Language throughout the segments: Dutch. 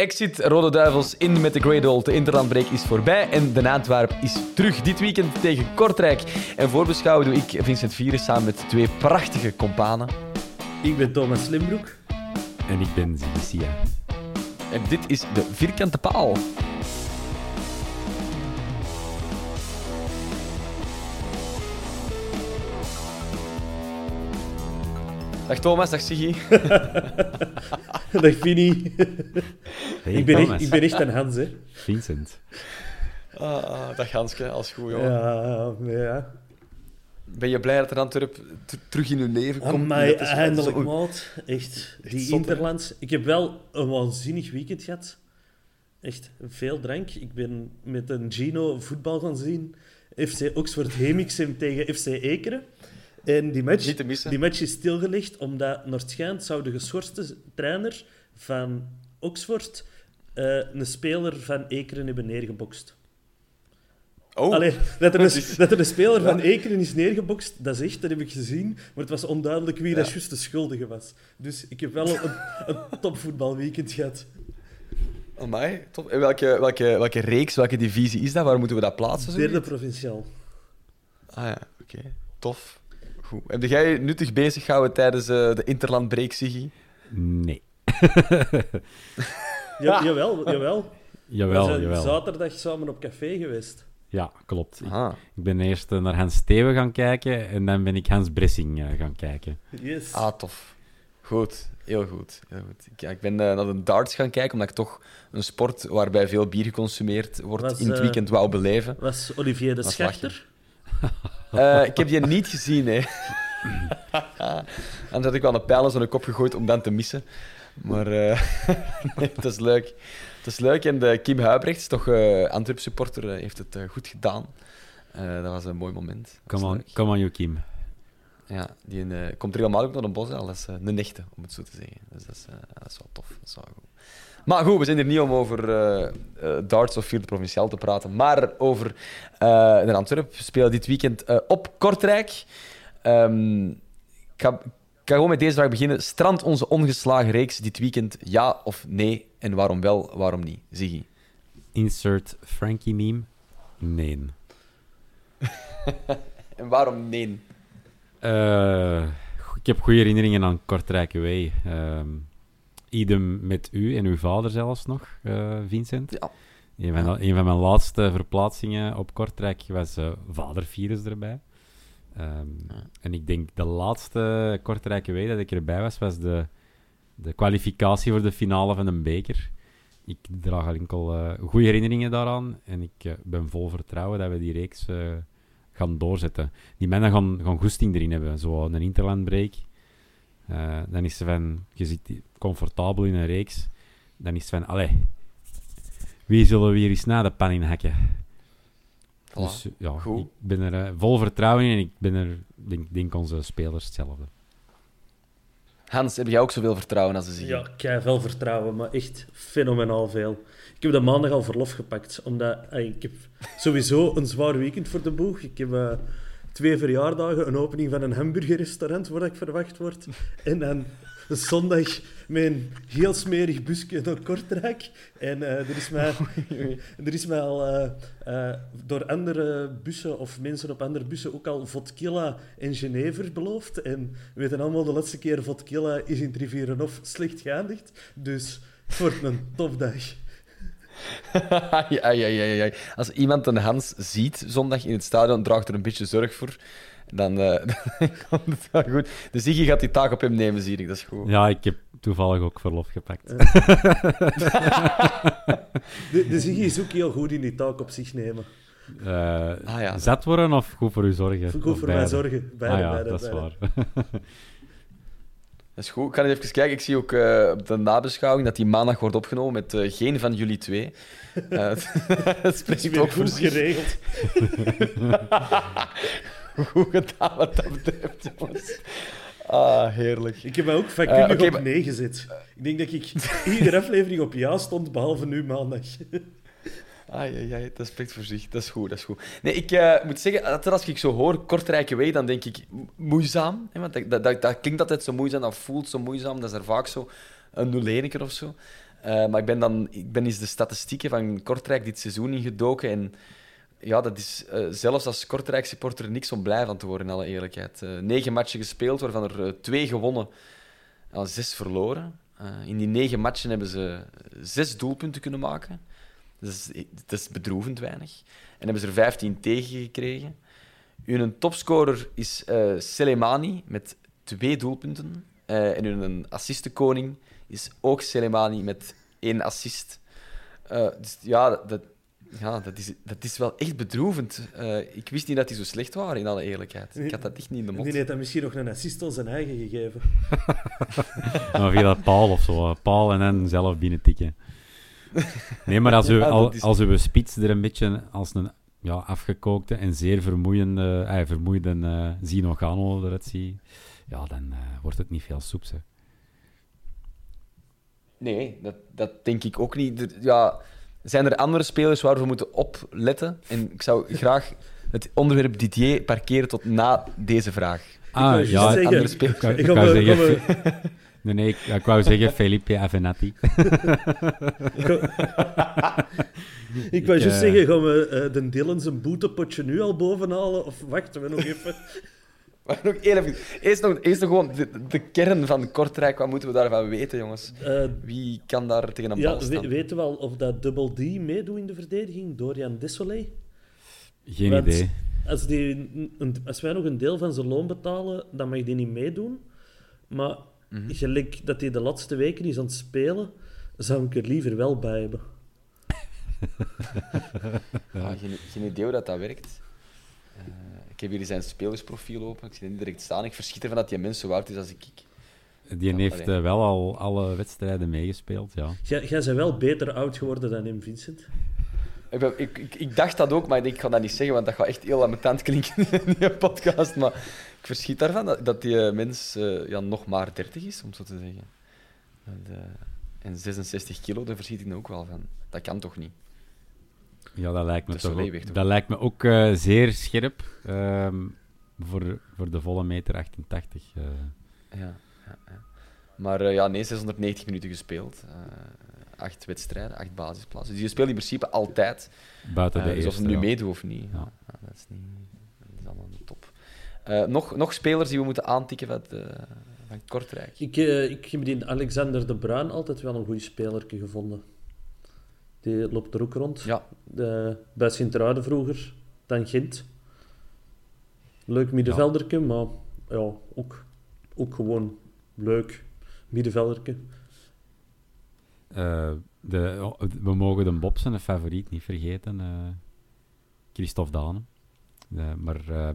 Exit Rode Duivels in met de Great Old. De Interlandbreak is voorbij en de Antwerp is terug. Dit weekend tegen Kortrijk. En voorbeschouwen doe ik Vincent Vieren samen met twee prachtige kompanen. Ik ben Thomas Slimbroek. En ik ben Zicia. En dit is de Vierkante Paal. Dag Thomas, dag Siggy. Dag Vinnie. Hey, ik, ben Thomas. echt, ik ben echt een Hans, hè. Vincent. Ah, dag Hanske, als goed jongen. Ja, ja. Ben je blij dat er Antwerp terug in uw leven komt? Amai, eindelijk, zo- maat. Echt, die zot, hè? Interlands. Ik heb wel een waanzinnig weekend gehad. Echt, veel drank. Ik ben met een Gino voetbal gaan zien. FC Oxford Hemixem tegen FC Ekeren. En die match, die match is stilgelegd omdat, naar het schijnt, zou de geschorste trainer van Oxford eh, een speler van Ekeren hebben neergebokst. Oh, Allee, dat, er een, dat er een speler van Ekeren is neergebokst, dat is echt, dat heb ik gezien. Maar het was onduidelijk wie dat juist de schuldige was. Dus ik heb wel een, een topvoetbalweekend gehad. amai, top. En welke, welke, welke reeks, welke divisie is dat? Waar moeten we dat plaatsen? Derde provinciaal. Ah ja, oké. Tof. Goed. Heb jij je nuttig bezig gehouden tijdens eh, de Interlandbreak, Siggy? Nee. Ja, jawel, jawel. Jawel, We zijn jawel. zaterdag samen op café geweest. Ja, klopt. Ik, Ah, ik ben eerst eh, naar Hans Steven gaan kijken en dan ben ik Hans Bressing eh, gaan kijken. Yes. ah tof. Goed, heel goed. Heel goed. Ik, ja, ik ben naar de darts gaan kijken, omdat ik toch een sport waarbij veel bier geconsumeerd wordt Was, in het weekend wou beleven. Was Olivier de Was Schachter? Eh, ik heb die niet gezien, hè. Anders had ik wel een pijl in zo'n kop gegooid om dan te missen. Maar eh nee, het is leuk. Het is leuk. En de Kim Huibrechts, toch eh Antwerp-supporter, eh, heeft het eh, goed gedaan. Eh, dat was een mooi moment. Come on, leuk. come on you, Kim. Ja, die eh, komt regelmatig naar een bos, al. dat is eh, een echte, om het zo te zeggen. Dus dat is, eh, dat is wel tof. Dat is wel goed. Maar goed, we zijn hier niet om over eh, darts of vierde provinciaal te praten, maar over eh de Antwerp. We spelen dit weekend op Kortrijk. Ehm, ik, ga, ik ga gewoon met deze vraag beginnen. Strand onze ongeslagen reeks dit weekend, ja of nee? En waarom wel, waarom niet? Ziggy. Insert Frankie meme. Nee. En waarom nee? Ik heb goede herinneringen aan Kortrijk Away. Ehm idem met u en uw vader zelfs nog, eh, Vincent. Ja. Een van, een van mijn laatste verplaatsingen op Kortrijk was eh vadervirus erbij. Ehm, En ik denk de laatste Kortrijk Away dat ik erbij was, was de, de kwalificatie voor de finale van een beker. Ik draag enkel eh goede herinneringen daaraan en ik ben vol vertrouwen dat we die reeks gaan doorzetten. Die mannen gaan, gaan goesting erin hebben, zo een interlandbreak. Eh, dan is ze van, je zit comfortabel in een reeks. Dan is van, allee, wie zullen we hier eens na de pan in hakken? Voilà. Dus ja, Goed. ik ben er eh, vol vertrouwen in en ik ben er, denk, denk onze spelers hetzelfde. Hans, heb jij ook zoveel vertrouwen als ze Ziggy? Ja, ik heb wel vertrouwen, maar echt fenomenaal veel. Ik heb de maandag al verlof gepakt, omdat eh, ik heb sowieso een zwaar weekend voor de boeg. Ik heb twee verjaardagen, een opening van een hamburgerrestaurant waar ik verwacht word. En dan zondag met een heel smerig busje naar Kortrijk. En eh, er, is mij, er is mij al eh, eh, door andere bussen of mensen op andere bussen ook al vodkilla en Genever beloofd. En we weten allemaal, de laatste keer vodkilla is in het Rivierenhof slecht geëindigd. Dus het wordt een topdag. Ja, ja, ja, ja. Als iemand een Hans ziet zondag in het stadion, draagt er een beetje zorg voor. Dan, uh, dan komt het wel goed. De Ziggy gaat die taak op hem nemen, zie ik. Dat is goed. Ja, ik heb toevallig ook verlof gepakt. de, de Ziggy is ook heel goed in die taak op zich nemen. Uh, ah, ja. Zet worden of goed voor u zorgen? Goed voor mij zorgen. Beide, ah, ja, beide, dat is waar. Dat is goed. Ik ga even kijken. Ik zie ook uh, op de nabeschouwing dat die maandag wordt opgenomen met uh, geen van jullie twee. Uh, dat spreekt ook voor geregeld. goed gedaan wat dat betreft, jongens. Ah, heerlijk. Ik heb mij ook vakkundig okay, op nee gezet. Ik denk dat ik iedere aflevering op ja stond, behalve nu maandag. Ah, ja, ja, dat spreekt voor zich. Dat is goed, dat is goed. Nee, ik uh, moet zeggen, dat als ik zo hoor, Kortrijke Wee, dan denk ik moeizaam. Hè, want dat, dat, dat, klinkt altijd zo moeizaam, dat voelt zo moeizaam. Dat is er vaak zo een nul of zo. Uh, maar ik ben dan ik ben eens de statistieken van Kortrijk dit seizoen ingedoken. En ja, dat is uh, zelfs als Kortrijk-supporter niks om blij van te worden, in alle eerlijkheid. negen matchen gespeeld, waarvan er twee gewonnen en zes verloren. in die negen matchen hebben ze zes doelpunten kunnen maken. Dat is, dat is bedroevend weinig. En hebben ze er 15 tegen gekregen. Hun topscorer is uh, Selemani met twee doelpunten. Uh, en hun assistenkoning is ook Selemani met één assist. Uh, dus ja, dat, ja dat, is, dat is wel echt bedroevend. ik wist niet dat die zo slecht waren, in alle eerlijkheid. Ik had dat echt niet in de mond. Die heeft dan misschien nog een assist al zijn eigen gegeven. maar via Paul of zo. Paul en dan zelf binnen tikken. Nee, maar als u, al, als uw spits er een beetje als een ja, afgekookte en zeer vermoeiende, eh, vermoeide uh, Zino Gano eruit ziet, ja, dan uh, wordt het niet veel soeps. Hè. Nee, dat, dat denk ik ook niet. Ja, zijn er andere spelers waar we moeten opletten? En ik zou graag het onderwerp Didier parkeren tot na deze vraag. Ah, ja, andere spelers. Ik, ik, ik, Nee, nee, ik, ik wou zeggen Felipe Avenatti. ik wou juist uh... zeggen, gaan we uh, de Dylan zijn boetepotje nu al bovenhalen? Of wachten we nog even? Maar nog één even. Eerst nog, eerst nog gewoon de, de, kern van Kortrijk. Wat moeten we daarvan weten, jongens? Uh, Wie kan daar tegen een ja, bal staan? We, weten we al of dat Double D meedoet in de verdediging? Dorian Desolé? Geen Want idee. Als, die, als wij nog een deel van zijn loon betalen, dan mag die niet meedoen. Maar Mm -hmm. Gelijk dat hij de laatste weken is aan het spelen, zou ik er liever wel bij hebben. ja, geen, geen, idee hoe dat, dat werkt. Uh, ik heb hier zijn spelersprofiel open. Ik zie het niet direct staan. Ik verschiet ervan dat die mens zo oud is als ik. Die heeft uh, wel al alle wedstrijden meegespeeld, ja. Jij, jij bent wel beter oud geworden dan hem, Vincent. Ik, ben, ik, ik, ik, dacht dat ook, maar ik, denk, ik ga dat niet zeggen, want dat gaat echt heel lamentant klinken in die podcast. Maar ik verschiet daarvan dat, dat die eh, mens uh, ja, nog maar 30 is, om zo te zeggen. En, uh, en 66 kilo, daar verschiet ik ook wel van. Dat kan toch niet? Ja, dat lijkt me, toch ook, dat lijkt me ook uh, zeer scherp um, voor, voor de volle meter 88. Ja, ja, ja, Maar ja, nee, 690 minuten gespeeld acht wedstrijden, acht basisplaatsen. Dus je speelt in principe altijd. Buiten de uh, dus eerste, of ze nu ja. meedoen of niet. Ja. ja. dat, is niet dat is allemaal top. Uh, nog, nog spelers die we moeten aantikken van, uh, van Kortrijk? Ik, uh, ik heb die Alexander de Bruin altijd wel een goede speler gevonden. Die loopt er ook rond. Ja. De, bij Sint-Truiden vroeger, dan Gent. Leuk middenvelderke, ja. maar ja, ook, ook gewoon leuk middenvelderke. Uh, de, we mogen de Bob zijn favoriet niet vergeten. Uh, Christophe Dane. Uh, maar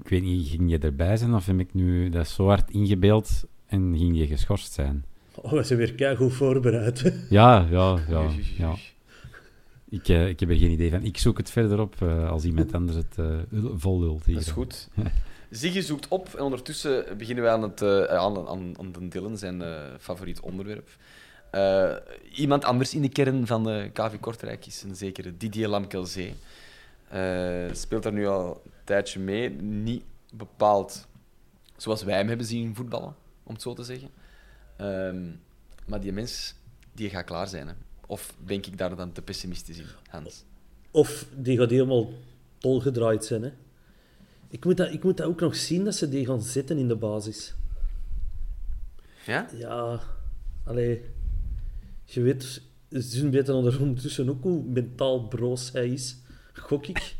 ik weet niet, ging je erbij zijn of heb ik nu dat zo hard ingebeeld en ging je geschorst zijn? Oh, we zijn weer goed voorbereid. ja, ja, ja. ja. Ik, ik heb er geen idee van. Ik zoek het verder op als iemand anders het vol lult. Dat is goed. Ziggy zoekt op en ondertussen beginnen wij aan, het, uh, aan, aan, aan de Dylan, zijn uh, favoriet onderwerp. Uh, iemand anders in de kern van de KV Kortrijk is een zekere Didier Lamkelzee. speelt daar nu al tijdje mee. Niet bepaald zoals wij hem hebben zien voetballen, om het zo te zeggen. Ehm, maar die mens die gaat klaar zijn. Hè. Of denk ik daar dan te pessimistisch in, Hans? Of die gaat helemaal tolgedraaid zijn. Hè. Ik, moet dat, ik moet dat ook nog zien dat ze die gaan zitten in de basis. Ja? Ja, allee. Je weet, ze weten ondertussen ook hoe mentaal broos hij is. Gok ik.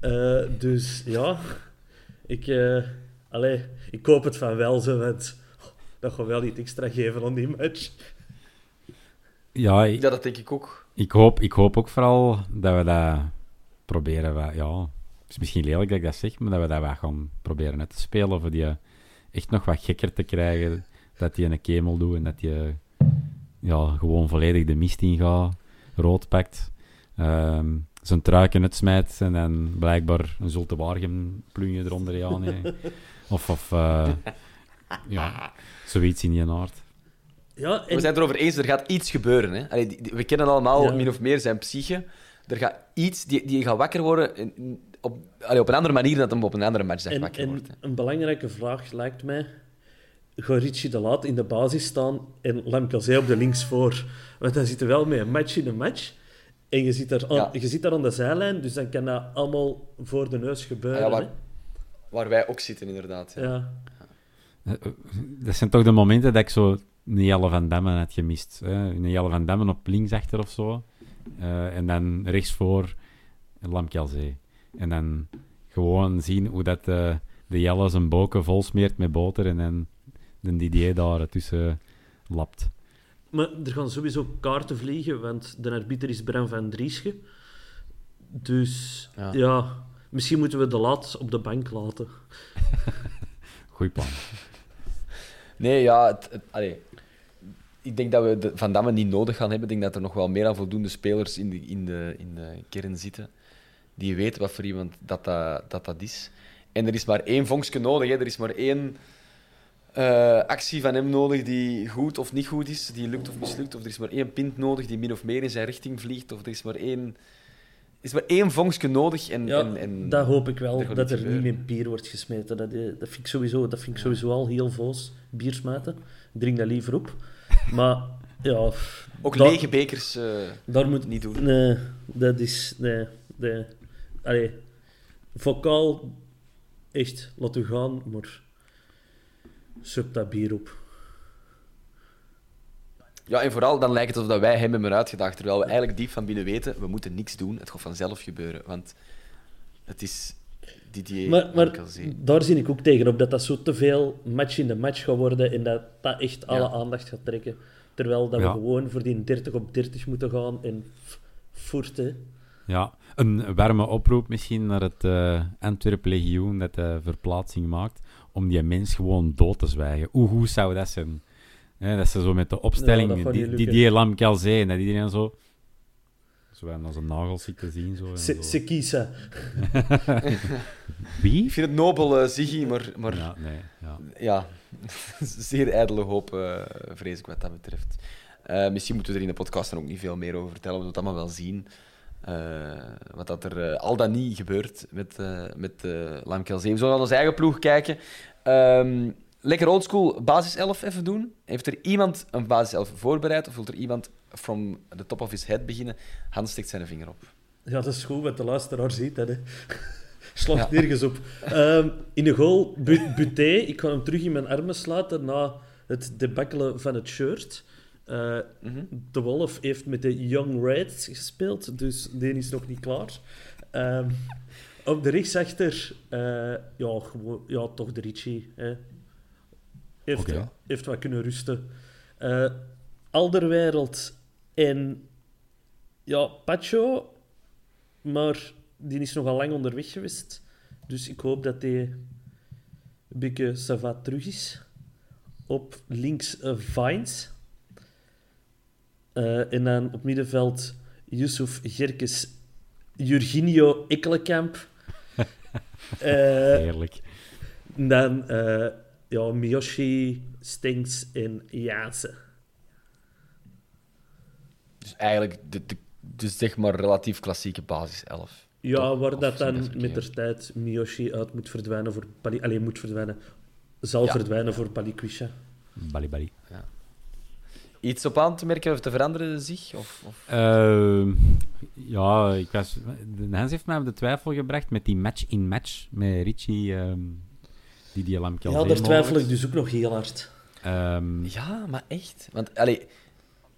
Uh, dus ja, ik, uh, allee, ik hoop het van wel zo, want dat gaat wel iets extra geven aan die match. Ja, ik, ja, dat denk ik ook. Ik hoop, ik hoop ook vooral dat we dat proberen. ja, het is misschien lelijk dat ik dat zeg, maar dat we dat wel gaan proberen uit te spelen. Of die echt nog wat gekker te krijgen. Dat hij een kemel doet en dat hij ja, gewoon volledig de mist ingaat. Rood pakt. Um, zijn truiken uitsmijt en dan blijkbaar een zulte plunje eronder ja, nee. Of, of uh, ja, zoiets in je aard. Ja, en... We zijn het erover eens, er gaat iets gebeuren. Hè? Allee, die, we kennen allemaal ja. min of meer zijn psyche. Er gaat iets, die, die gaat wakker worden in, op, allee, op een andere manier dan hem op een andere match en, wakker wordt. Een belangrijke vraag lijkt mij... Gaat Richie de Laat in de basis staan en Lemkelzee op de links voor? Want dan zit er wel mee een match in een match. En je zit, daar aan, je zit daar aan de zijlijn, dus dan kan dat allemaal voor de neus gebeuren. Ja, waar, waar, wij ook zitten, inderdaad. Ja. ja. Eh, eh, dat zijn toch de momenten dat ik zo een Jelle van Demmen had gemist. Hè? Een Jelle van Demmen op links achter of zo. Uh, en dan rechtsvoor Lamkelzee. En dan gewoon zien hoe dat de, de Jelle zijn boken vol smeert met boter en dan de Didier daar tussen lapt. Maar er gaan sowieso kaarten vliegen, want de arbiter is Bram van Driesche. Dus ja. ja. misschien moeten we de laat op de bank laten. Goeie plan. Nee, ja, het, het, allee, ik denk dat we de, Van Damme niet nodig gaan hebben. Ik denk dat er nog wel meer aan voldoende spelers in de, in de, in de kern zitten. Die weten wat voor iemand dat dat, dat, dat is. En er is maar één vonkje nodig. Hè. Er is maar één uh, actie van hem nodig die goed of niet goed is, die lukt of mislukt. Of er is maar één pint nodig die min of meer in zijn richting vliegt. Of er is maar één, er is maar één vonkje nodig. En, ja, en, en dat hoop ik wel, dat er niet meer bier wordt gesmeten. Dat, dat, vind, ik sowieso, dat vind ik sowieso al heel voos, bier smeten. Ik drink dat liever op. Maar ja... Ook daar, lege bekers uh, daar moet, niet doen. Nee, dat is... Nee, nee. Allee, vocaal, echt, u gaan, maar sup dat bier op. Ja, en vooral dan lijkt het alsof wij hem hebben uitgedacht, terwijl we eigenlijk diep van binnen weten, we moeten niks doen, het gaat vanzelf gebeuren. Want het is Didier maar, maar daar zie ik ook tegenop dat dat zo te veel match in de match gaat worden en dat dat echt alle aandacht gaat trekken. Terwijl dat we gewoon voor die 30 op 30 moeten gaan en voerten. Ja, een warme oproep misschien naar het uh, Antwerp Legioen dat de verplaatsing maakt om die mens gewoon dood te zwijgen. Hoe goed zou dat zijn? dat ze zo met de opstelling, ja, die, die, die Lam Calzé, en dat iedereen zo... Zo als een nagel ziet te zien. Zo, ze, ze kiezen. Wie? Ik vind het nobel, uh, Ziggy, maar... maar ja, nee, ja. ja zeer ijdele hoop, uh, vrees ik, wat dat betreft. Uh, misschien moeten we er in de podcast dan ook niet veel meer over vertellen. We moeten het allemaal wel zien. Wat dat er al dan niet gebeurt met, met Lam Kelzee. We zullen naar onze eigen ploeg kijken. Um, lekker oldschool basis 11 even doen. Heeft er iemand een basis 11 voorbereid? Of wil er iemand from the top of his head beginnen? Hans steekt zijn vinger op. Ja, dat is goed, wat de luisteraar ziet. Hè. Slacht nergens op. Um, in de goal, Buté. Ik ga hem terug in mijn armen sluiten na het debakkelen van het shirt. Uh, mm -hmm. De Wolf heeft met de Young Reds gespeeld, dus die is nog niet klaar. Um, op de rechtsachter, uh, ja, ja, toch de Richie. Hè. Heeft, okay. heeft wat kunnen rusten. Uh, Alderwereld en ja, Pacho, maar die is nogal lang onderweg geweest. Dus ik hoop dat hij een beetje savat terug is. Op links Vines. Uh, en dan op middenveld Yusuf Gerkes, Jurginio Ekkelenkamp Eh, Heerlijk. dan eh, ja, Miyoshi, Stinks en Jansen. Dus eigenlijk, de, de, dus zeg maar relatief klassieke basis 11. Ja, waar dat dan met de tijd Miyoshi uit moet verdwijnen voor Pali... Alleen moet verdwijnen. Zal Ja. verdwijnen voor Palikwisha. Bali bali. Iets op aan te merken of te veranderen zich? Of, of... Ehm, ja, ik was, de Hans heeft mij op de twijfel gebracht met die match-in-match met Richie, ehm die die Lam Ja, daar twijfel ik dus ook nog heel hard. Ehm, Ja, maar echt. Want allee,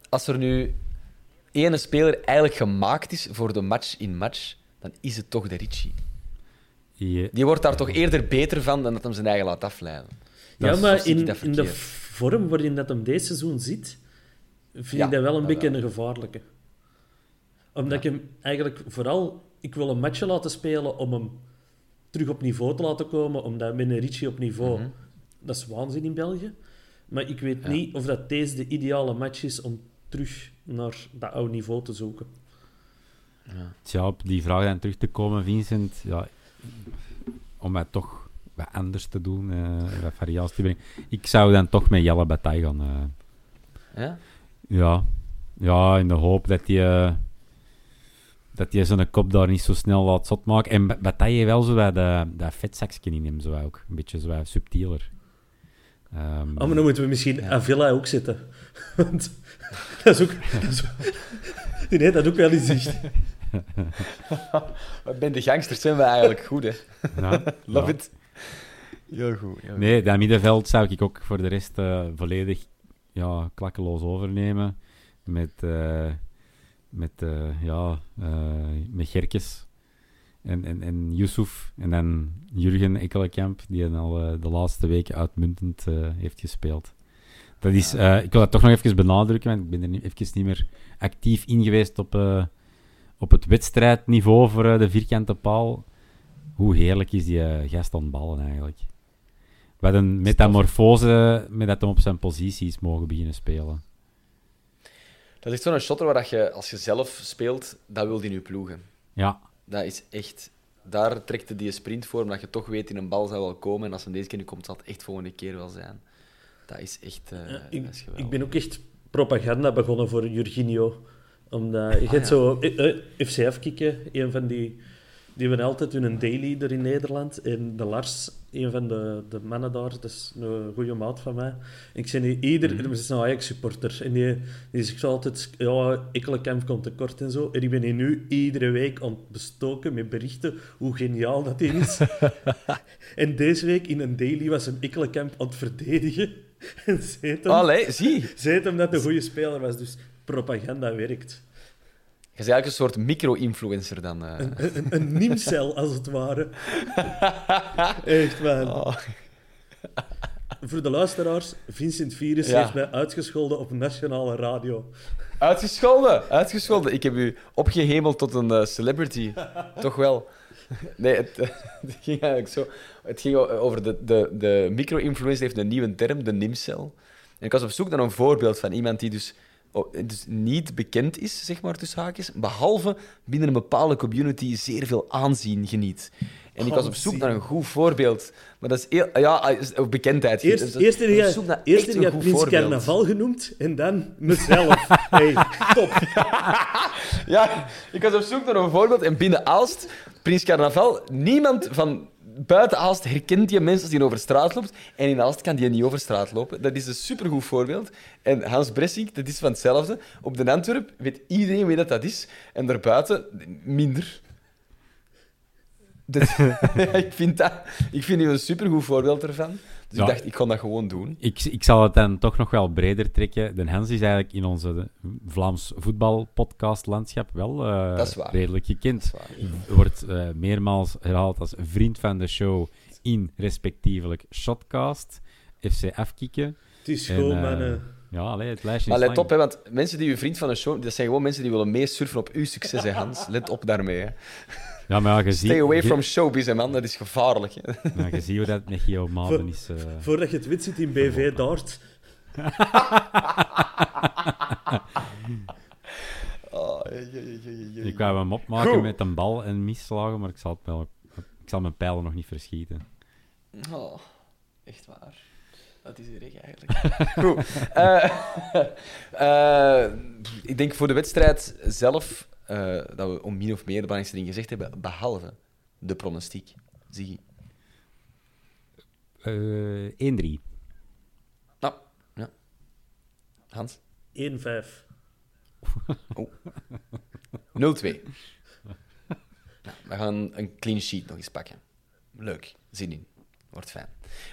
als er nu ene speler eigenlijk gemaakt is voor de match-in-match, dan is het toch de Richie. je- Die wordt daar toch eerder beter van dan dat hem zijn eigen laat afleiden. Ja, maar in, in de vorm waarin dat hem deze seizoen zit, vind Ja, ik dat wel een beetje wel. een gevaarlijke. Omdat ik hem eigenlijk vooral... Ik wil een matchje laten spelen om hem terug op niveau te laten komen, omdat met een Richie op niveau... Mhm. Dat is waanzin in België. Maar ik weet Ja. niet of dat deze de ideale match is om terug naar dat oude niveau te zoeken. Tja, op die vraag dan terug te komen, Vincent, ja, om het toch wat anders te doen, eh wat variatie te brengen. Ik zou dan toch met Jelle Bataille gaan. eh. Ja? Ja. ja, in de hoop dat hij eh, dat hij zijn kop daar niet zo snel laat zot maken. En Ba- Bataille heeft wel zo dat, dat, dat vetzakje in hem, zo ook. Een beetje zo wat subtieler. Ehm, Oh, maar dan moeten we misschien Ja. Avila ook zetten. Want dat is ook... Dat is ook nee, dat ook wel eens zicht. Wat ben de gangsters zijn we eigenlijk goed, hè? ja, Love ja. it. Heel goed. heel goed. Nee, dat middenveld zou ik ook voor de rest eh, volledig ja, klakkeloos overnemen. Met, eh, met, eh, ja, eh, met Gerkes en, en, en Yusuf. En dan Jurgen Ekkelenkamp, die al de laatste weken uitmuntend heeft gespeeld. Dat is, ik wil dat toch nog even benadrukken, want ik ben er niet, even niet meer actief in geweest op, op het wedstrijdniveau voor de vierkante paal. Hoe heerlijk is die gast aan het ballen eigenlijk. Wat een metamorfose met dat hem op zijn posities mogen beginnen spelen. Dat is echt zo'n shotter waar dat je, als je zelf speelt, dat wil die nu ploegen. Ja, Dat is echt... Daar trekt hij die sprint voor, omdat je toch weet, in een bal zou wel komen. En als hem deze keer niet komt, zal het echt volgende keer wel zijn. Dat is echt... eh, Ja, ik, dat is geweldig. ik ben ook echt propaganda begonnen voor Jorginho. Omdat je Ah, hebt ja. zo eh, eh, FCF kikken, een van die... Die hebben altijd hun daily er in Nederland. En de Lars, een van de, de mannen daar, dat is een goede maat van mij. Ik zei niet, ieder... Dat is een Ajax-supporter. En die, die zegt altijd, ja, Ekkelenkamp komt tekort en zo. En ik ben hier nu iedere week aan het bestoken met berichten hoe geniaal dat die is. en deze week in een daily was een Ekkelenkamp aan het verdedigen. En hem, Allee, zie. zei hem dat een goede speler was. Dus propaganda werkt. Je bent eigenlijk een soort micro-influencer dan. eh. Een, een, een niemcel, als het ware. Echt, man. Oh. Voor de luisteraars, Vincent Virus Ja. heeft mij uitgescholden op nationale radio. Uitgescholden, uitgescholden. Ik heb u opgehemeld tot een eh, celebrity. Toch wel. Nee, het, het ging eigenlijk zo. Het ging over de, de, de micro-influencer heeft een nieuwe term, de nimcel. En ik was op zoek naar een voorbeeld van iemand die dus, dus niet bekend is, zeg maar, tussen haakjes, behalve binnen een bepaalde community zeer veel aanzien geniet. En ik was op zoek naar een goed voorbeeld. Maar dat is heel, ja, is- of bekendheid. Eerst, Dus eerst heb je, Prins. Carnaval genoemd en dan mezelf. hey, top. Ja, ik was op zoek naar een voorbeeld en binnen Aalst, Prins Carnaval, niemand van buiten Aalst herkent die mensen als die over straat loopt. En in Aalst kan die niet over straat lopen. Dat is een supergoed voorbeeld. En Hans Bressink, dat is van hetzelfde. Op de Antwerp weet iedereen wie dat, dat is. En daarbuiten minder. Dus, ik, vind dat, ik vind een supergoed voorbeeld ervan. Dus Ja. ik dacht, ik kon dat gewoon doen. ik, ik zal het dan toch nog wel breder trekken. Den Hans is eigenlijk in onze Vlaams voetbalpodcast-landschap wel eh, Dat is waar. redelijk Dat gekend. is waar. Wordt eh, meermaals herhaald als vriend van de show in respectievelijk Shotcast, FC Afkikken. Het is gewoon, eh, mannen. Ja, allee, het lijstje Maar is let lang. op, hè, want mensen die uw vriend van een show... Dat zijn gewoon mensen die willen meesurfen op uw succes, hè, Hans. Let op daarmee, hè. Ja, maar ja, je ziet, Stay away je- from showbiz, hè, man. Dat is gevaarlijk. Hè. ja, je ziet hoe dat met Geo Maden is. eh. Voordat je het weet, zit in BV Dart. Oh. Ik wou hem opmaken Goed. met een bal en misslagen, maar ik zal het wel, ik zal mijn pijlen nog niet verschieten. Oh, echt waar. Dat is erg eigenlijk. Goed. Eh, eh, ik denk voor de wedstrijd zelf eh, dat we om min of meer de belangrijkste dingen gezegd hebben, behalve de pronostiek. Zie Eh 1-3. Nou, ja. Hans? 1-5. 0-2. Nou, we gaan een clean sheet nog eens pakken. Leuk, zin in. Wordt fijn.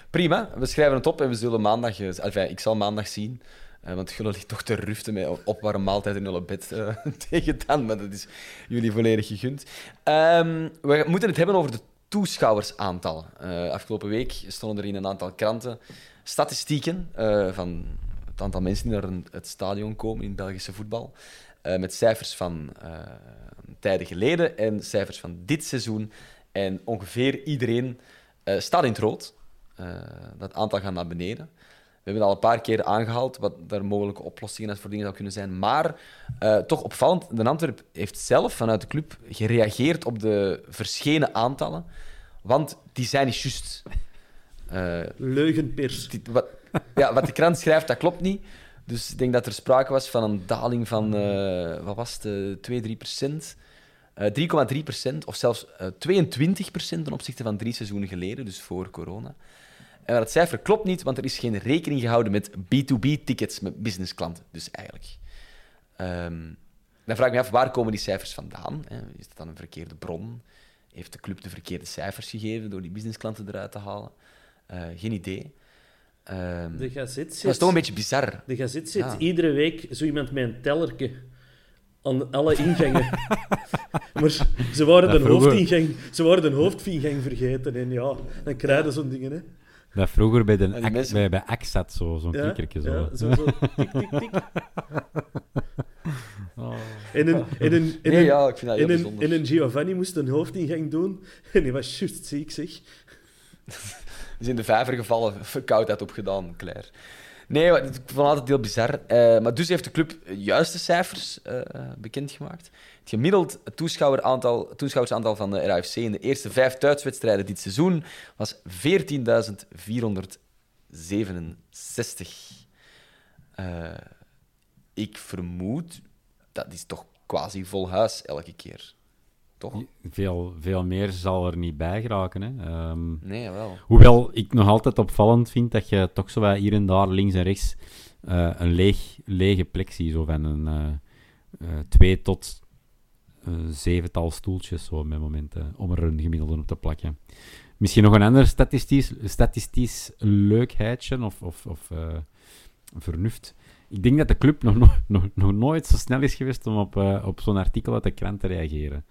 Prima, we schrijven het op en we zullen maandag... eh, Enfin, ik zal maandag zien, eh, want jullie ligt toch te ruften met opwarme maaltijd in jullie bed eh, tegen dan, maar dat is jullie volledig gegund. Ehm, we moeten het hebben over de toeschouwersaantallen. Eh, afgelopen week stonden er in een aantal kranten statistieken van het aantal mensen die naar het stadion komen in Belgische voetbal. Met cijfers van tijden geleden en cijfers van dit seizoen. En ongeveer iedereen staat in het rood. Dat aantal gaat naar beneden. We hebben het al een paar keer aangehaald wat daar mogelijke oplossingen voor dingen zou kunnen zijn. Maar eh, toch opvallend, de Antwerp heeft zelf vanuit de club gereageerd op de verschenen aantallen. Want die zijn niet juist. Eh, Leugenpers. die- wat, ja, wat de krant schrijft, dat klopt niet. Dus ik denk dat er sprake was van een daling van, eh, wat was het, eh, 2, 3 procent. Eh, 3,3 procent, of zelfs eh 22 procent ten opzichte van drie seizoenen geleden, dus voor corona. En dat cijfer klopt niet, want er is geen rekening gehouden met B2B-tickets met businessklanten. Dus eigenlijk. Ehm, dan vraag ik me af, waar komen die cijfers vandaan? Hè? Is dat dan een verkeerde bron? Heeft de club de verkeerde cijfers gegeven door die businessklanten eruit te halen? Eh, geen idee. Ehm, De gazet dat is toch een beetje bizar. de gazet zet Ja. iedere week zo iemand met een tellerke aan alle ingangen. maar ze waren, de hoofdingang, ze waren de hoofdingang vergeten. En ja, dan krijg je zo'n dingen. Hè. Dat vroeger bij, de mensen- bij, bij Axat zo, zo'n Ja, zo. ja, zo, zo. Tik, tik, tik. Oh. En een, en een, en Nee, een, ja, ik vind dat heel en een, bijzonder. en een Giovanni moest een hoofdingang doen. En die was juist ziek, zeg. is in de vijver gevallen, verkoudheid opgedaan, Claire. Nee, vond het altijd heel bizar. Eh, maar dus heeft de club juiste cijfers eh, bekendgemaakt. Het gemiddeld toeschouweraantal, toeschouwersaantal van de RAFC in de eerste vijf thuiswedstrijden dit seizoen was 14.467. Eh, ik vermoed, dat is toch quasi vol huis elke keer. Toch? Veel, veel meer zal er niet bij geraken. Hè. Ehm, Nee, wel. Hoewel ik nog altijd opvallend vind dat je toch zo hier en daar links en rechts eh, een leeg, lege plek ziet. Zo van een eh, twee tot zevental stoeltjes zo met momenten om er een gemiddelde op te plakken. Misschien nog een ander statistisch, statistisch leukheidje of, of, of vernuft. Ik denk dat de club nog, no- nog, nog nooit zo snel is geweest om op, op zo'n artikel uit de krant te reageren.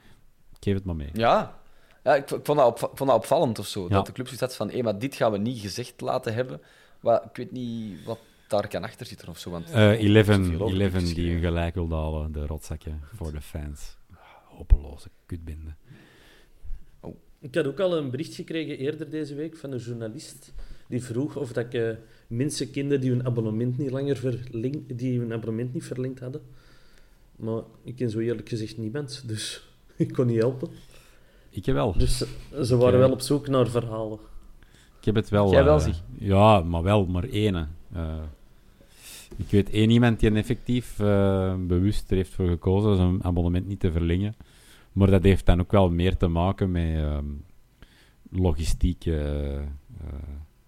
Ik geef het maar mee. Ja, ja ik, vond dat, op, ik vond dat opvallend of zo. Ja. Dat de club zoiets had van, hé, maar dit gaan we niet gezegd laten hebben. Maar ik weet niet wat daar kan achter zitten of zo. Want Eh er 11, wordt zoveel over 11 die hun gelijk wilde halen, de rotzakken voor de fans. Hopeloze kutbende. Ik had ook al een bericht gekregen eerder deze week van een journalist die vroeg of dat ik eh, mensen kende die hun abonnement niet langer verlengd, die hun abonnement niet verlengd hadden. Maar ik ken zo eerlijk gezegd niemand, dus ik kon niet helpen. Ik heb wel. Dus ze- waren Oké. wel op zoek naar verhalen. Ik heb het wel. Jij wel, eh, zie. Ja, maar wel maar ene. Eh, ik weet één iemand die een effectief eh, bewust er heeft voor gekozen zijn abonnement niet te verlengen. Maar dat heeft dan ook wel meer te maken met ehm, logistieke eh, eh,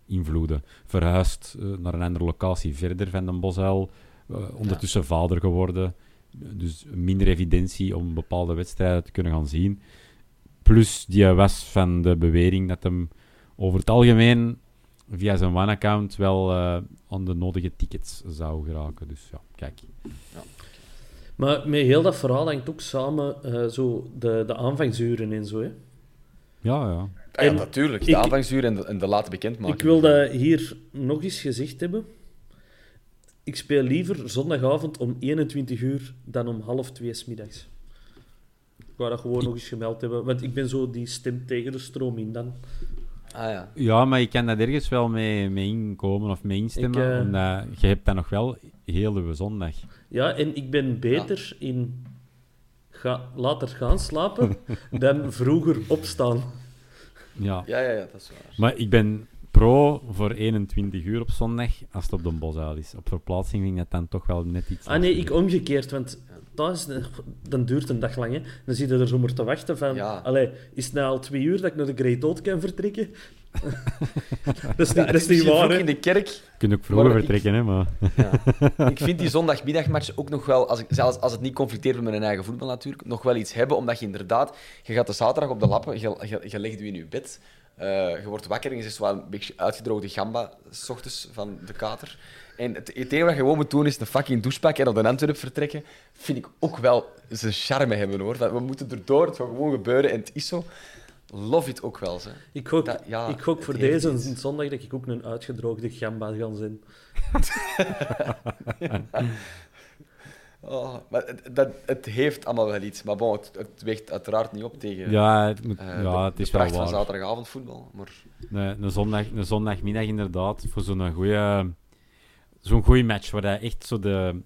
invloeden. Verhuisd eh, naar een andere locatie verder van Den Bosuil. eh, ondertussen vader geworden. Dus minder evidentie om bepaalde wedstrijden te kunnen gaan zien. Plus, die was van de bewering dat hem over het algemeen via zijn one-account wel eh, aan de nodige tickets zou geraken. Dus ja, kijk. Maar met heel dat verhaal hangt ook samen eh, zo de, de aanvangsuren en zo. Hè. Ja, ja. Ah ja, En natuurlijk. De ik- aanvangsuur en de, en de late bekendmaking. Ik wil dat hier nog eens gezegd hebben. Ik speel liever zondagavond om 21 uur dan om half twee 's middags. Ik wou dat gewoon nog eens gemeld hebben, want ik ben zo die stem tegen de stroom in dan. Ah ja. Ja, maar je kan dat ergens wel mee, mee inkomen of mee instemmen. Ik, eh, Omdat je hebt dan nog wel heel de zondag. Ja, en ik ben beter in ga, later gaan slapen dan vroeger opstaan. Ja. Ja, ja, ja, dat is waar. Maar ik ben pro voor 21 uur op zondag als het op de Bosuil is. Op verplaatsing vind ik dat dan toch wel net iets Ah nee, ik omgekeerd, want thuis, dan duurt een dag lang. Hè. Dan zit je er zomaar te wachten van... Ja. Allee, is het nou al twee uur dat ik naar de Great Oat kan vertrekken? dat is niet, Ja, dat is niet waar, in de kerk. Je kunt ook vroeger Maar ik- vertrekken, hè, maar... Ik vind die zondagmiddagmatch ook nog wel, als ik, zelfs als het niet conflicteert met mijn eigen voetbal natuurlijk, nog wel iets hebben, omdat je inderdaad, je gaat de zaterdag op de lappen, je, je, je legt je in je bed, eh, je wordt wakker en je zit zo wel een beetje uitgedroogde gamba, s ochtends van de kater. En het, het enige wat je gewoon moet doen is een fucking douche pakken en op de Antwerp vertrekken, vind ik ook wel zijn charme hebben hoor. Dat we moeten erdoor, het gaat gewoon gebeuren en het is zo. Love it ook wel. Ze. Ik gok, Dat- ja, ik gok voor deze iets. zondag dat ik ook een uitgedroogde gamba ga zijn. Oh, maar het, dat, het heeft allemaal wel iets. Maar bon, het, het weegt uiteraard niet op tegen Ja, het, moet, eh, ja, de, het is de wel pracht van waar. zaterdagavondvoetbal. Maar Een, een, zondag, een zondagmiddag inderdaad, voor zo'n goede zo'n goeie match, waar dat echt zo de,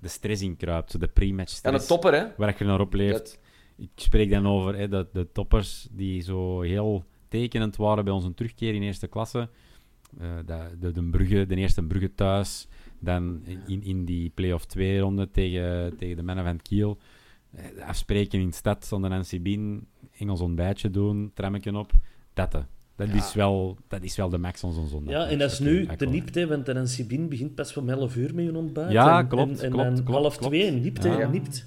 de stress in kruipt, zo de pre-match stress, een topper, hè? waar je naar opleeft. Dat- Ik spreek dan over hè, dat de toppers die zo heel tekenend waren bij onze terugkeer in eerste klasse. Eh, dat, de, de, Brugge, de eerste Brugge thuis, dan in, in die play-off 2-ronde tegen, tegen de mannen van Kiel. Eh, afspreken in de stad zonder een Sibin, Engels ontbijtje doen, trammetje op. Dat, hè. dat, Ja. is wel, dat is wel de max van zo'n zondag. Ja, en dat is nu de nipt, hè, want de NCBin begint pas om 11 uur met een ontbijt. Ja, en, klopt, En, en klopt, dan klopt, half klopt. twee, nipt, hè, Ja. nipt.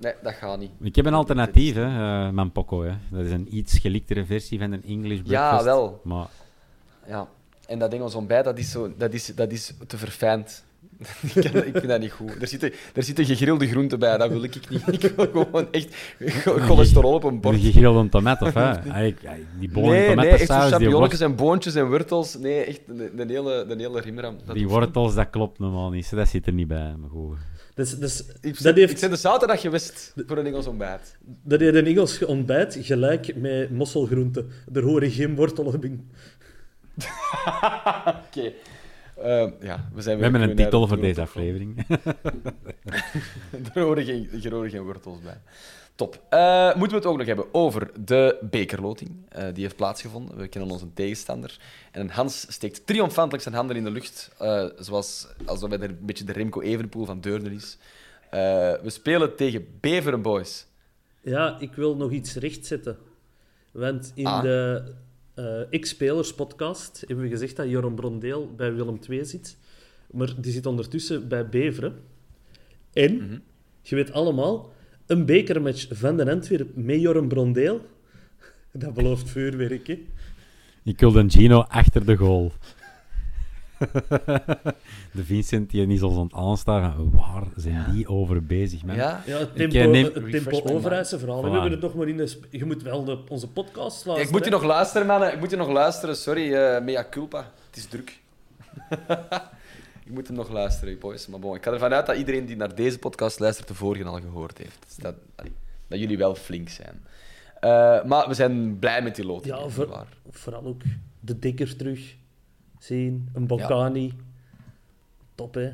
Nee, dat gaat niet. Ik heb een alternatief, hè, Poco. Hè. Dat is een iets geliktere versie van een English breakfast. Ja, wel. Maar Ja. En dat Engels ontbijt, dat is, zo, dat is, dat is te verfijnd. ik, kan- ik vind dat niet goed. Er zitten, er zitten gegrilde groenten bij, dat wil ik niet. Ik wil gewoon echt cholesterol op een een bord. gegrilde tomaat, of hè? Die bonen Nee, echt champignonnetjes worst- en boontjes en wortels. Nee, echt de, de hele, de hele rimram. Dat die niet. wortels, dat klopt normaal niet. Dat zit er niet bij, maar goed. Dus, dus, Ik dat, heeft, ik zet de zaterdag gewist voor een Engels ontbijt. dat heeft een Engels ontbijt gelijk met mosselgroenten. Er horen geen wortelen in. Oké. Eh, ja, we zijn We hebben een titel voor deze aflevering. Er horen geen, er horen geen wortels bij. Top. Eh, moeten we het ook nog hebben over de bekerloting. Eh, die heeft plaatsgevonden. We kennen onze tegenstander. En Hans steekt triomfantelijk zijn handen in de lucht. eh, zoals alsof hij er een beetje de Remco Evenepoel van Deurne is. Eh, we spelen tegen Beveren Boys. Ja, ik wil nog iets rechtzetten. Want in Ah. de eh X-Spelers podcast hebben we gezegd dat Joram Brondeel bij Willem II zit. Maar die zit ondertussen bij Beveren. En, Mhm. je weet allemaal, een bekermatch van de Antwerp met Joram Brondeel, dat belooft vuurwerk, hè? Ik wil een Gino achter de goal. de Vincent die niet ons aan het aanstaan waar zijn die over bezig, man? Ja? Ja, het tempo, neem- het tempo. Voilà. We hebben het nog maar in de... Je moet wel de, onze podcast Ja, luisteren. ik moet je nog luisteren, mannen. Ik moet je nog luisteren. Sorry, eh mea culpa. Het is druk. ik moet hem nog luisteren, boys. Maar bon, ik ga ervan uit dat iedereen die naar deze podcast luistert, de vorige al gehoord heeft. Dus dat, dat jullie wel flink zijn. Eh, maar we zijn blij met die loting. Ja, voor-. Vooral ook de dikker terug zien. Een Balkani. Top, hè?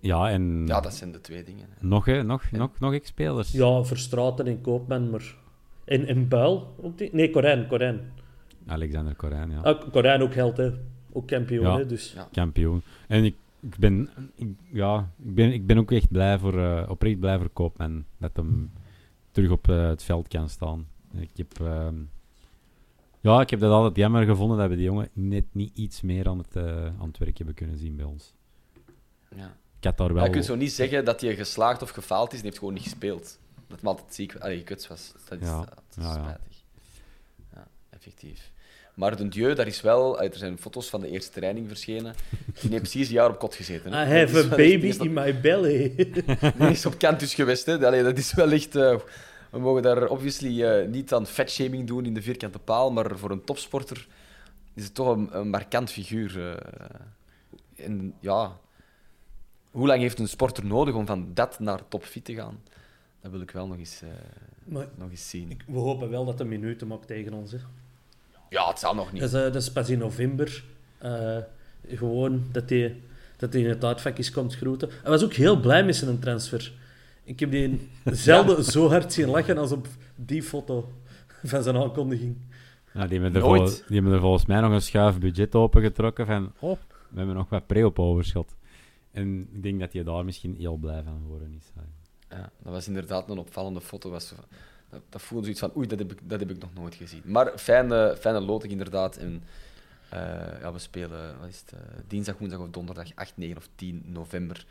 Ja, en ja, dat zijn de twee dingen. hè. nog, hè, nog, nog, nog ex-spelers. Ja, Verstraten en Koopman, maar... En, en Buil ook die? Nee, Corijn, Corijn. Alexander Corijn, ja. Ah, Corijn ook held, hè. Ook kampioen, Ja. hè. Dus... Ja. Kampioen. En ik, ik, ben, ik, ja, ik, ben, ik ben ook echt blij voor, eh, oprecht blij voor Koopman. Dat hem terug op eh, het veld kan staan. Ik heb, ehm, ja, ik heb dat altijd jammer gevonden dat we die jongen net niet iets meer aan het, eh, aan het werk hebben kunnen zien bij ons. Ja. Ik had daar Maar wel... je kunt zo niet zeggen dat hij geslaagd of gefaald is. Hij heeft gewoon niet gespeeld. Dat hem altijd ziek allee, kuts was. Dat is, Ja. dat is Ja, ja. spijtig. Ja, effectief. Maar de Dieu, daar is wel... Er zijn foto's van de eerste training verschenen. Die heeft precies een jaar op kot gezeten. hè. I have is a baby die is op- in my belly. Die is op kantus geweest. Hè. Allee, dat is wel echt... eh, we mogen daar obviously eh, niet aan fatshaming doen in de vierkante paal, maar voor een topsporter is het toch een, een markant figuur. eh. en ja... Hoe lang heeft een sporter nodig om van dat naar topfit te gaan? Dat wil ik wel nog eens, eh, maar nog eens zien. we hopen wel dat de minuten maakt tegen ons, hè. Ja, het zal nog niet. Dat is, dat is pas in november. gewoon dat hij dat hij in het uitvakjes komt groeten. Hij was ook heel blij met zijn transfer. Ik heb die zelden zo hard zien lachen als op die foto. van zijn aankondiging. Ja, die, hebben er Nooit. vol- die hebben er volgens mij nog een schuif budget opengetrokken van, oh, we hebben nog wat pre op overschot. En ik denk dat hij daar misschien heel blij van geworden is. Ja, dat was inderdaad een opvallende foto. Was van- dat, dat voelde zoiets van, oei, dat heb ik, dat heb ik nog nooit gezien. Maar fijne, fijne loting inderdaad. En, eh, ja, we spelen wat is het, eh, dinsdag, woensdag of donderdag 8, 9 of 10 november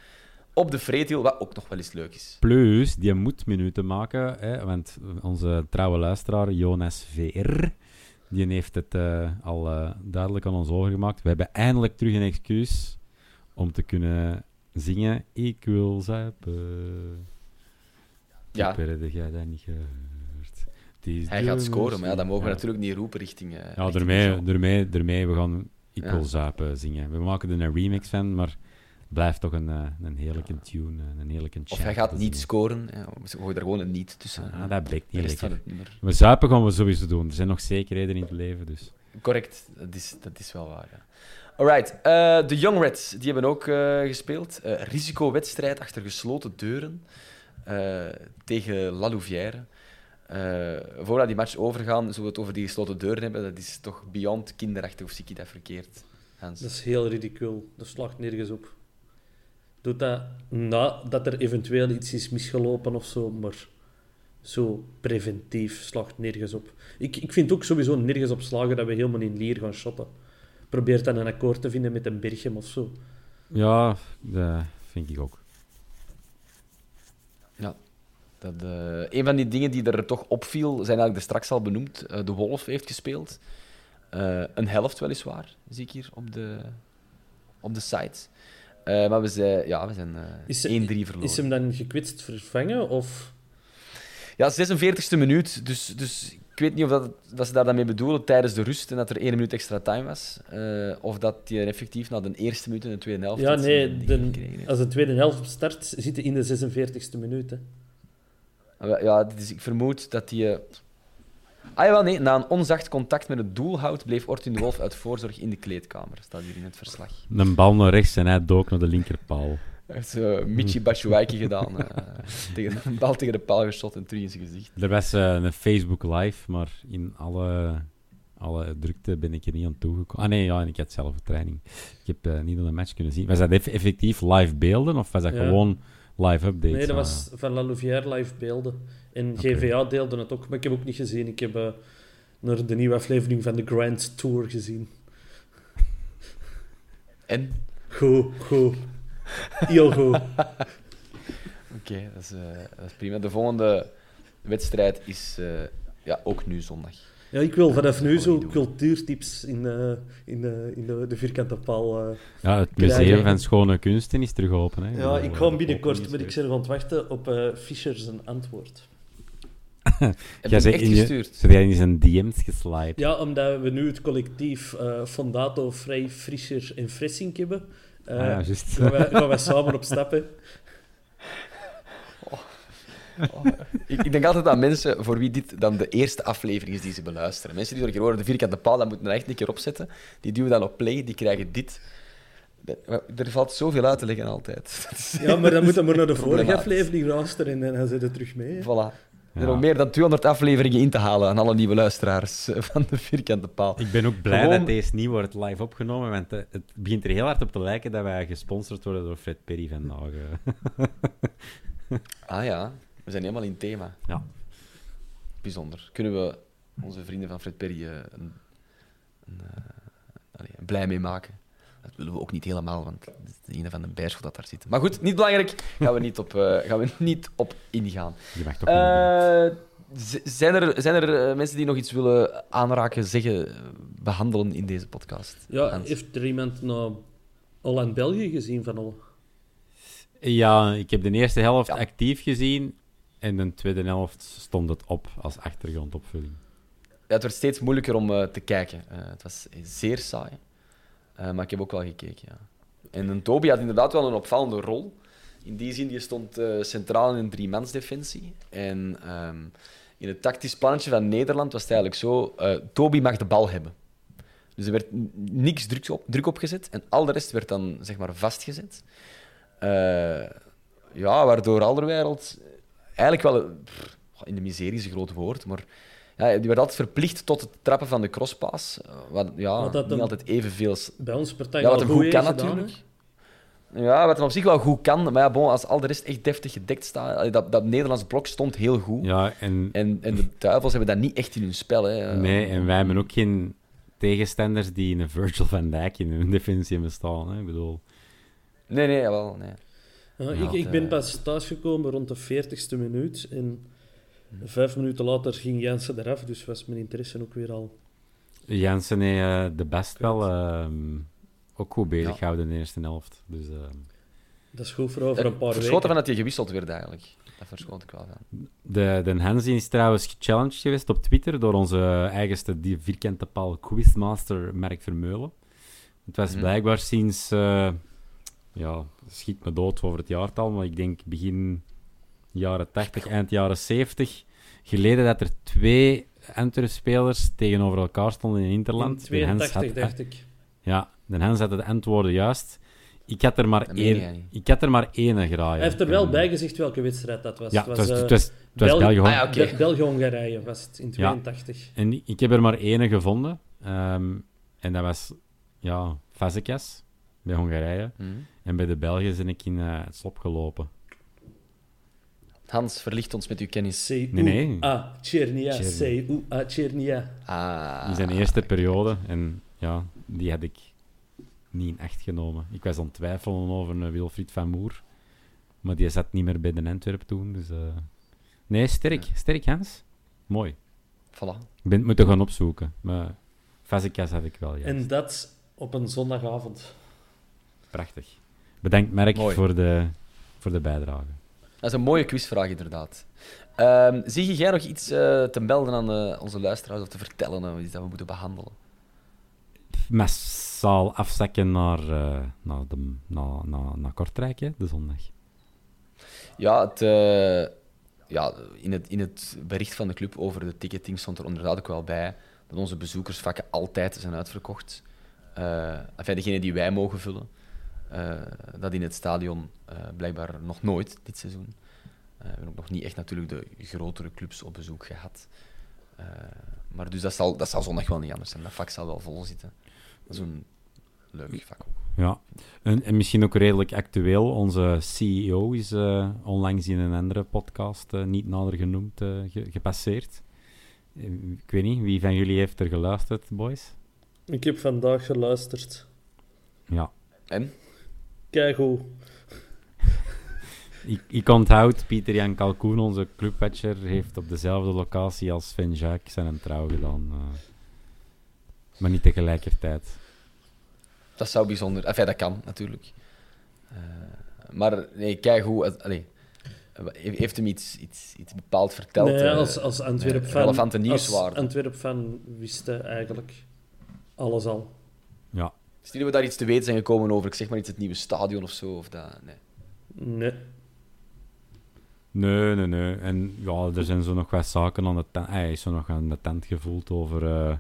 op de Vreetiel, wat ook nog wel eens leuk is. Plus, die moet minuten maken, hè, want onze trouwe luisteraar, Jonas VR, die heeft het eh, al eh, duidelijk aan ons overgemaakt. We hebben eindelijk terug een excuus om te kunnen zingen Ik wil zuipen. Ja. Dat jij dat niet gehoord. Hij gaat scoren, maar ja, dat mogen we Ja. natuurlijk niet roepen richting... eh, Ja, daarmee, daarmee, daarmee, we gaan Ik Ja. wil zuipen zingen. We maken er een remix van, maar blijft toch een, eh, een heerlijke tune, eh, een heerlijke Of chant hij gaat niet scoren. Ja, we gooien er gewoon een niet tussen. Ah, dat blijkt de niet lekker. We zuipen gaan we sowieso doen. Er zijn nog zekerheden in het leven, dus... Correct, dat is, dat is wel waar. Ja. Alright, eh, de Young Reds die hebben ook eh, gespeeld. Eh risicowedstrijd achter gesloten deuren eh, tegen La Louvière. Eh, voordat die match overgaan, zullen we het over die gesloten deuren hebben. Dat is toch beyond kinderachtig, of zie ik dat verkeerd, Hans? Dat is heel ridicuul. Dat slaagt nergens op. Doet dat nadat er eventueel iets is misgelopen of zo, maar zo preventief slaagt nergens op. Ik, ik vind ook sowieso nergens op slagen dat we helemaal in Lier gaan shotten. Probeer dan een akkoord te vinden met een Berchem of zo. Ja, dat vind ik ook. Ja. Dat, eh, een van die dingen die er toch opviel, zijn eigenlijk er straks al benoemd. Eh, de Wolf heeft gespeeld. Eh, een helft weliswaar, zie ik hier op de, op de site. Eh, maar we zijn, ja, we zijn eh, Is, 1-3 verloren. is hem dan gekwetst vervangen? Of... Ja, 46e minuut. Dus, dus ik weet niet of dat, dat ze daar dan mee bedoelen tijdens de rust en dat er één minuut extra time was. Eh, of dat hij effectief na de eerste minuut in de tweede helft. Ja, nee, de, als de tweede helft start, zitten in de 46e minuut. Hè. Ah, Ja, dus ik vermoed dat hij. Eh, Ah jawel, nee. Na een onzacht contact met het doelhout bleef Ortin de Wolf uit voorzorg in de kleedkamer. Staat hier in het verslag. Een bal naar rechts en hij dook naar de linkerpaal. Hij heeft uh, Michi Batshuayi gedaan. eh, tegen, een bal tegen de paal geschot en terug in zijn gezicht. Er was eh, een Facebook live, maar in alle, alle drukte ben ik er niet aan toegekomen. Ah nee, ja, en ik had zelf een training. Ik heb eh, niet aan de match kunnen zien. Was dat eff- effectief live beelden of was dat Ja. gewoon live updates? Nee, dat Ah. was van La Louvière live beelden. En. GVA deelde het ook, maar ik heb ook niet gezien. Ik heb eh, naar de nieuwe aflevering van de Grand Tour gezien. En? Goed, goed. Heel goed. Oké, dat, is, eh, dat is prima. De volgende wedstrijd is eh, ja, ook nu zondag. Ja, ik wil vanaf nu zo doen. cultuurtips in, eh, in, eh, in de, de vierkante paal. eh. Ja, het krijgen. museum van schone kunsten is terug open. Hè. Ja, ik ga binnenkort, ben ik zelf aan het wachten op eh Fischer zijn antwoord. Heb je echt gestuurd? Ze jij in zijn DM's geslide. Ja, omdat we nu het collectief eh Fondato, Vrij, Fischer en Fressink hebben. eh, Ah, ja, juist. gaan, wij, gaan wij samen op stappen. Ik, ik denk altijd aan mensen voor wie dit dan de eerste aflevering is die ze beluisteren. Mensen die door een keer horen de vierkante paal, dat moeten we echt een keer opzetten. Die duwen dan op play, die krijgen dit. Er valt zoveel uit te leggen altijd. Ja, maar dan moeten we maar naar de vorige aflevering luisteren en dan zit er terug mee. hè. Voilà. Er zijn Ja. meer dan 200 afleveringen in te halen aan alle nieuwe luisteraars eh, van de vierkante paal. Ik ben ook blij Gewoon- dat deze niet wordt live opgenomen, want eh, het begint er heel hard op te lijken dat wij gesponsord worden door Fred Perry vandaag. eh. Ah ja, we zijn helemaal in thema. Ja. Bijzonder. Kunnen we onze vrienden van Fred Perry eh, een, een, eh, een blij mee maken? Dat willen we ook niet helemaal, want het is de ene van de Beerschot dat daar zit. Maar goed, niet belangrijk. Gaan we niet op, eh, gaan we niet op ingaan. Je mag toch niet Eh, z- zijn er, zijn er eh, mensen die nog iets willen aanraken, zeggen, eh, behandelen in deze podcast? Ja, Hans? heeft er iemand naar Holland-België gezien van al? Ja, ik heb de eerste helft Ja. actief gezien en de tweede helft stond het op als achtergrondopvulling. Ja, het werd steeds moeilijker om eh, te kijken. Eh, het was zeer saai. Eh, maar ik heb ook wel gekeken, ja. En een Toby had inderdaad wel een opvallende rol. In die zin, die stond centraal in een driemansdefensie. En ehm, in het tactisch plannetje van Nederland was het eigenlijk zo... Toby mag de bal hebben. Dus er werd niks druk op, druk op gezet. En al de rest werd dan, zeg maar, vastgezet. Ja, waardoor Alderweireld eigenlijk wel... pff, in de miserie is een groot woord, maar Ja, die werd altijd verplicht tot het trappen van de crosspaas. eh, Wat, ja, Wat dat niet altijd evenveel... Bij ons partij Ja, wat hem goed kan gedaan, natuurlijk. Ja, wat hem op zich wel goed kan. Maar ja, bon, als al de rest echt deftig gedekt staat... Dat, dat Nederlands blok stond heel goed. Ja, en, En, en de Duivels hebben dat niet echt in hun spel. Hè. nee, en wij hebben ook geen tegenstanders die een Virgil van Dijk in hun defensie hebben staan. Hè? Ik bedoel, Nee, nee, jawel, nee. Ja, ik, ik eh, ben pas thuisgekomen rond de 40ste minuut. En vijf minuten later ging Jansen eraf, dus was mijn interesse ook weer al. Jensen heeft eh, de best wel ehm, ook goed bezig Ja. gehouden in de eerste helft. Dus, ehm, Dat is goed voor over een Ik paar verschoten weken. van dat hij gewisseld werd, eigenlijk. Dat verschoot ik wel van. de, de Hansi is trouwens gechallenged geweest op Twitter door onze eigenste die vierkante paal quizmaster Merk Vermeulen. Het was Mhm. blijkbaar sinds, eh, ja, schiet me dood over het jaartal, maar ik denk begin jaren 80, eind jaren 70 geleden dat er twee Antwerp-spelers tegenover elkaar stonden in Interland. In De Hens 82, had- dacht ik. Ja, de Hens had de antwoorden juist. Ik had er maar één. Ik had er maar één geraaid. Hij heeft er wel bij gezegd welke wedstrijd dat was. Ja, het het was, was, eh, het was, het was Bel- België. Ah, ja, oké. Be- België-Hongarije was het in 82. En ik heb er maar één gevonden. Ehm, en dat was ja, Fazekas bij Hongarije. Mhm. En bij de Belgen ben ik in eh, het slop gelopen. Hans, verlicht ons met uw kennis. Nee, nee. Chernia. Chernia. C-U-A, Chernia. Ah. In zijn eerste periode. En ja, die had ik niet in echt genomen. Ik was aan het twijfelen over een Wilfried van Moer. Maar die zat niet meer bij de Antwerp toen. Dus, eh, Nee, sterk. Sterk, Hans. Mooi. Voilà. Ik ben het moeten gaan opzoeken. Maar Fazekas had ik wel, ja. En dat op een zondagavond. Prachtig. Bedankt, Merk, Mooi. voor de, voor de bijdrage. Dat is een mooie quizvraag, inderdaad. Ehm zie jij nog iets eh, te melden aan eh, onze luisteraars of te vertellen? eh, iets dat we moeten behandelen? Massaal afzakken naar, naar, de, naar, naar, naar Kortrijk, hè, de zondag. Ja, het, ja in, het, in het bericht van de club over de ticketing stond er inderdaad ook wel bij dat onze bezoekersvakken altijd zijn uitverkocht. Eh enfin, degene die wij mogen vullen. Eh, dat in het stadion eh, blijkbaar nog nooit dit seizoen. Eh, we hebben ook nog niet echt natuurlijk de grotere clubs op bezoek gehad. Eh, maar dus dat zal, dat zal zondag wel niet anders zijn. Dat vak zal wel vol zitten. Dat is een leuk vak ook. Ja, en, en misschien ook redelijk actueel. Onze CEO is eh, onlangs in een andere podcast, niet nader genoemd, eh, ge- gepasseerd. Ik weet niet, wie van jullie heeft er geluisterd, boys? Ik heb vandaag geluisterd. Ja, En? Kijk hoe. ik, ik onthoud, Pieter-Jan Kalkoen, onze clubwatcher, heeft op dezelfde locatie als Sven Jacques zijn trouw gedaan. eh. maar niet tegelijkertijd. Dat zou bijzonder... Enfin, dat kan, natuurlijk. Eh, maar nee, kijk hoe... Allee, heeft hem iets, iets, iets bepaald verteld? nee, eh, als, als Antwerp eh, fan. relevante Als nieuwswaarde. Antwerp fan wisten eigenlijk alles al. Ja, Stellen we daar iets te weten zijn gekomen over, ik zeg maar iets, het nieuwe stadion of zo? Of dat, nee. Nee. Nee, nee, nee. En ja, er zijn zo nog wat zaken aan de tent. Hij is zo nog aan de tent gevoeld over eh,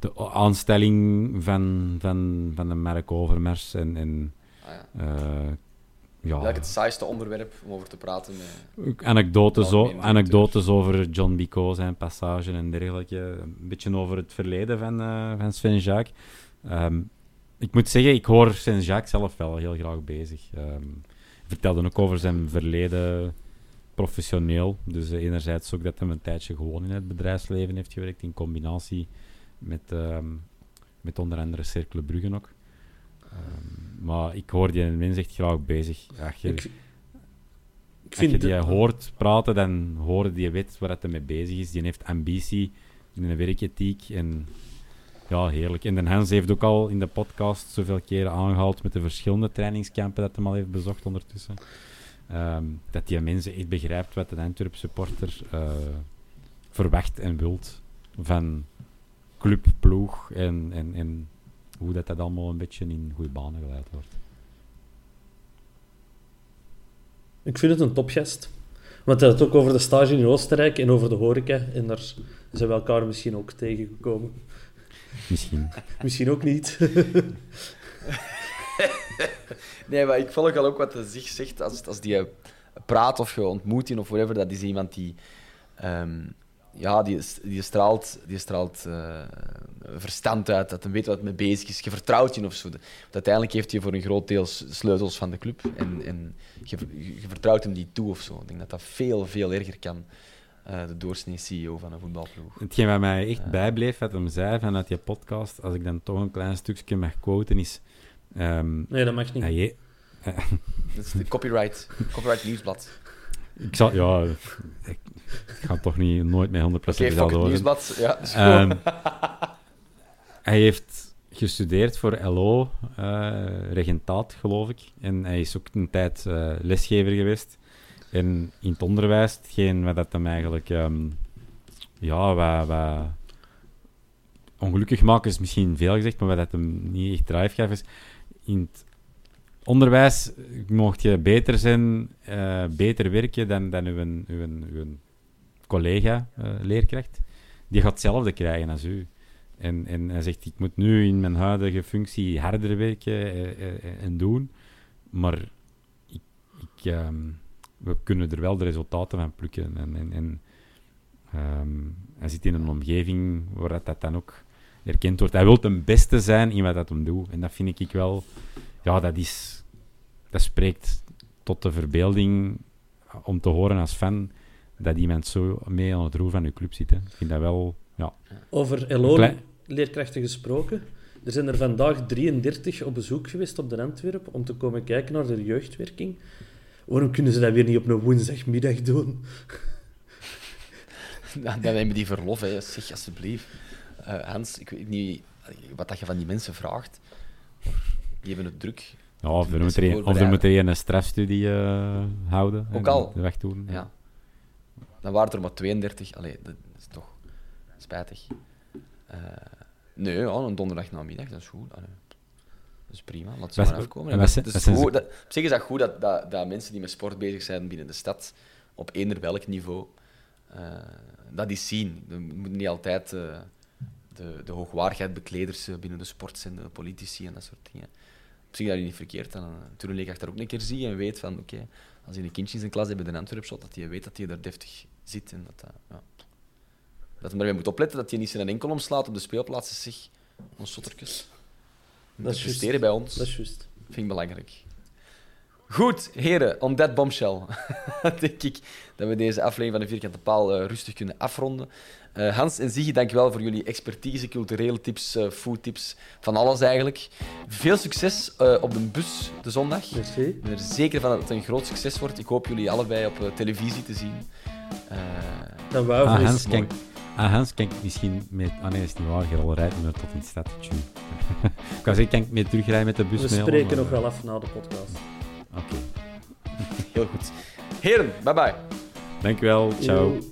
de aanstelling van, van, van de merk Overmars. En, en Ah, ja. eh, ja, het saaiste onderwerp om over te praten. Met... ook anekdotes, anekdotes over John Bico, zijn passage en dergelijke. Een beetje over het verleden van, eh, van Sven Jacques. Ehm, ik moet zeggen, ik hoor Sven Jacques zelf wel heel graag bezig. Hij vertelde ook over zijn verleden professioneel. Dus eh, enerzijds ook dat hij een tijdje gewoon in het bedrijfsleven heeft gewerkt, in combinatie met, ehm, met onder andere Cercle Brugge ook. Maar ik hoor die mens echt graag bezig. Ach, je, Ik, ik als je vind die hoort praten, dan hoor je die weet waar hij mee bezig is. Die heeft ambitie, een werkethiek en ja, heerlijk. En Den Hans heeft ook al in de podcast zoveel keren aangehaald met de verschillende trainingskampen dat hij al heeft bezocht ondertussen. Ehm, dat die mensen echt begrijpt wat een Antwerp supporter eh, verwacht en wilt van club, ploeg en, en, hoe dat, dat allemaal een beetje in goede banen geleid wordt. Ik vind het een topgast. Want hij had het ook over de stage in Oostenrijk en over de horeca. En daar zijn we elkaar misschien ook tegengekomen. Misschien. Misschien ook niet. Nee, maar ik volg al ook wat hij zich zegt als, als die eh, praat of je ontmoet of whatever. Dat is iemand die... ehm, ja, die, die straalt, die straalt eh, verstand uit, dat hij weet wat mee bezig is. Je vertrouwt je of zo. Want uiteindelijk heeft hij voor een groot deel sleutels van de club en, en je, je vertrouwt hem die toe of zo. Ik denk dat dat veel, veel erger kan, eh, de doorsnee CEO van een voetbalploeg. Hetgeen wat mij echt bijbleef, wat hem zei vanuit die podcast, als ik dan toch een klein stukje mag quoten, is... ehm, Nee, dat mag niet. hij je- Dat is de copyright, copyright nieuwsblad. ik zal... Ja, ik, ga toch niet, nooit met 100% Oké, fuck dezelfde het woorden. nieuwsblad. Ja. Ehm, hij heeft gestudeerd voor LO, eh, regentaat, geloof ik. En hij is ook een tijd eh, lesgever geweest. En in het onderwijs, hetgeen wat dat hem eigenlijk... ehm, ja, wat, ongelukkig maken is misschien veel gezegd, maar wat dat hem niet echt drive gaf, is... In het onderwijs mocht je beter zijn, eh, beter werken dan, dan uw, uw, uw collega, eh. Die gaat hetzelfde krijgen als u. En, en hij zegt, ik moet nu in mijn huidige functie harder werken eh, en doen, maar ik, ik, ehm, we kunnen er wel de resultaten van plukken. En, en, en ehm, hij zit in een omgeving waar dat, dat dan ook erkend wordt. Hij wil het beste zijn in wat dat hem doet. En dat vind ik wel... Ja, dat is... Dat spreekt tot de verbeelding om te horen als fan dat iemand zo mee aan het roer van uw club zit. Hè. Ik vind dat wel... Ja, Over Een LO klein- leerkrachten gesproken. Er zijn er vandaag 33 op bezoek geweest op de Antwerp om te komen kijken naar de jeugdwerking. Waarom kunnen ze dat weer niet op een woensdagmiddag doen? Dan, dan hebben die verlof, hè. zeg alsjeblieft. Eh, Hans, ik weet niet wat dat je van die mensen vraagt. Die hebben het druk. ja of, er moet mensen er een, of er moet er een strafstudie eh, houden. Ook en al. De weg doen. Ja. Dan waren het er maar 32. Allee, dat is toch spijtig. Eh, nee, ja, een donderdag namiddag, dat is goed. Allee. Dat is prima, laat ze maar afkomen. en En dat, dat is goed, dat, op zich is dat goed dat, dat, dat mensen die met sport bezig zijn binnen de stad, op eender welk niveau, eh, dat die zien. Je moet niet altijd eh, de, de hoogwaardigheid bekleders eh, binnen de sport zijn, de politici en dat soort dingen. Op zich dat is niet verkeerd. Uh, toen leerkracht daar ook een keer zie en weet van, oké, als hij een kindje in zijn klas heeft bij de Antwerpshot, dat hij weet dat hij daar deftig zit en dat dat... Ja. Dat ermee moet opletten dat hij niet zijn enkel omslaat op de speelplaats. Zeg, ons. Dat is bij ons. Dat is juist. Vind ik belangrijk. Goed, heren, on that bombshell denk ik dat we deze aflevering van de Vierkante Paal eh, rustig kunnen afronden. Eh, Hans en Ziggy, dankjewel voor jullie expertise, culturele tips, eh foodtips, van alles eigenlijk. Veel succes eh, op de bus de zondag. Merci. Ik ben er zeker van dat het een groot succes wordt. Ik hoop jullie allebei op televisie te zien. Eh, Dan wou Ah, Hans, kijk, ah, Hans kan ik misschien met... Ah nee, is niet waar. Je al rijdt niet meer tot in de stad. Ik wou zeggen, kan ik mee terugrijden met de bus? We spreken maar- nog wel af na de podcast. Oké. heel goed. Heren, bye bye. Dankjewel. Ciao. Yo.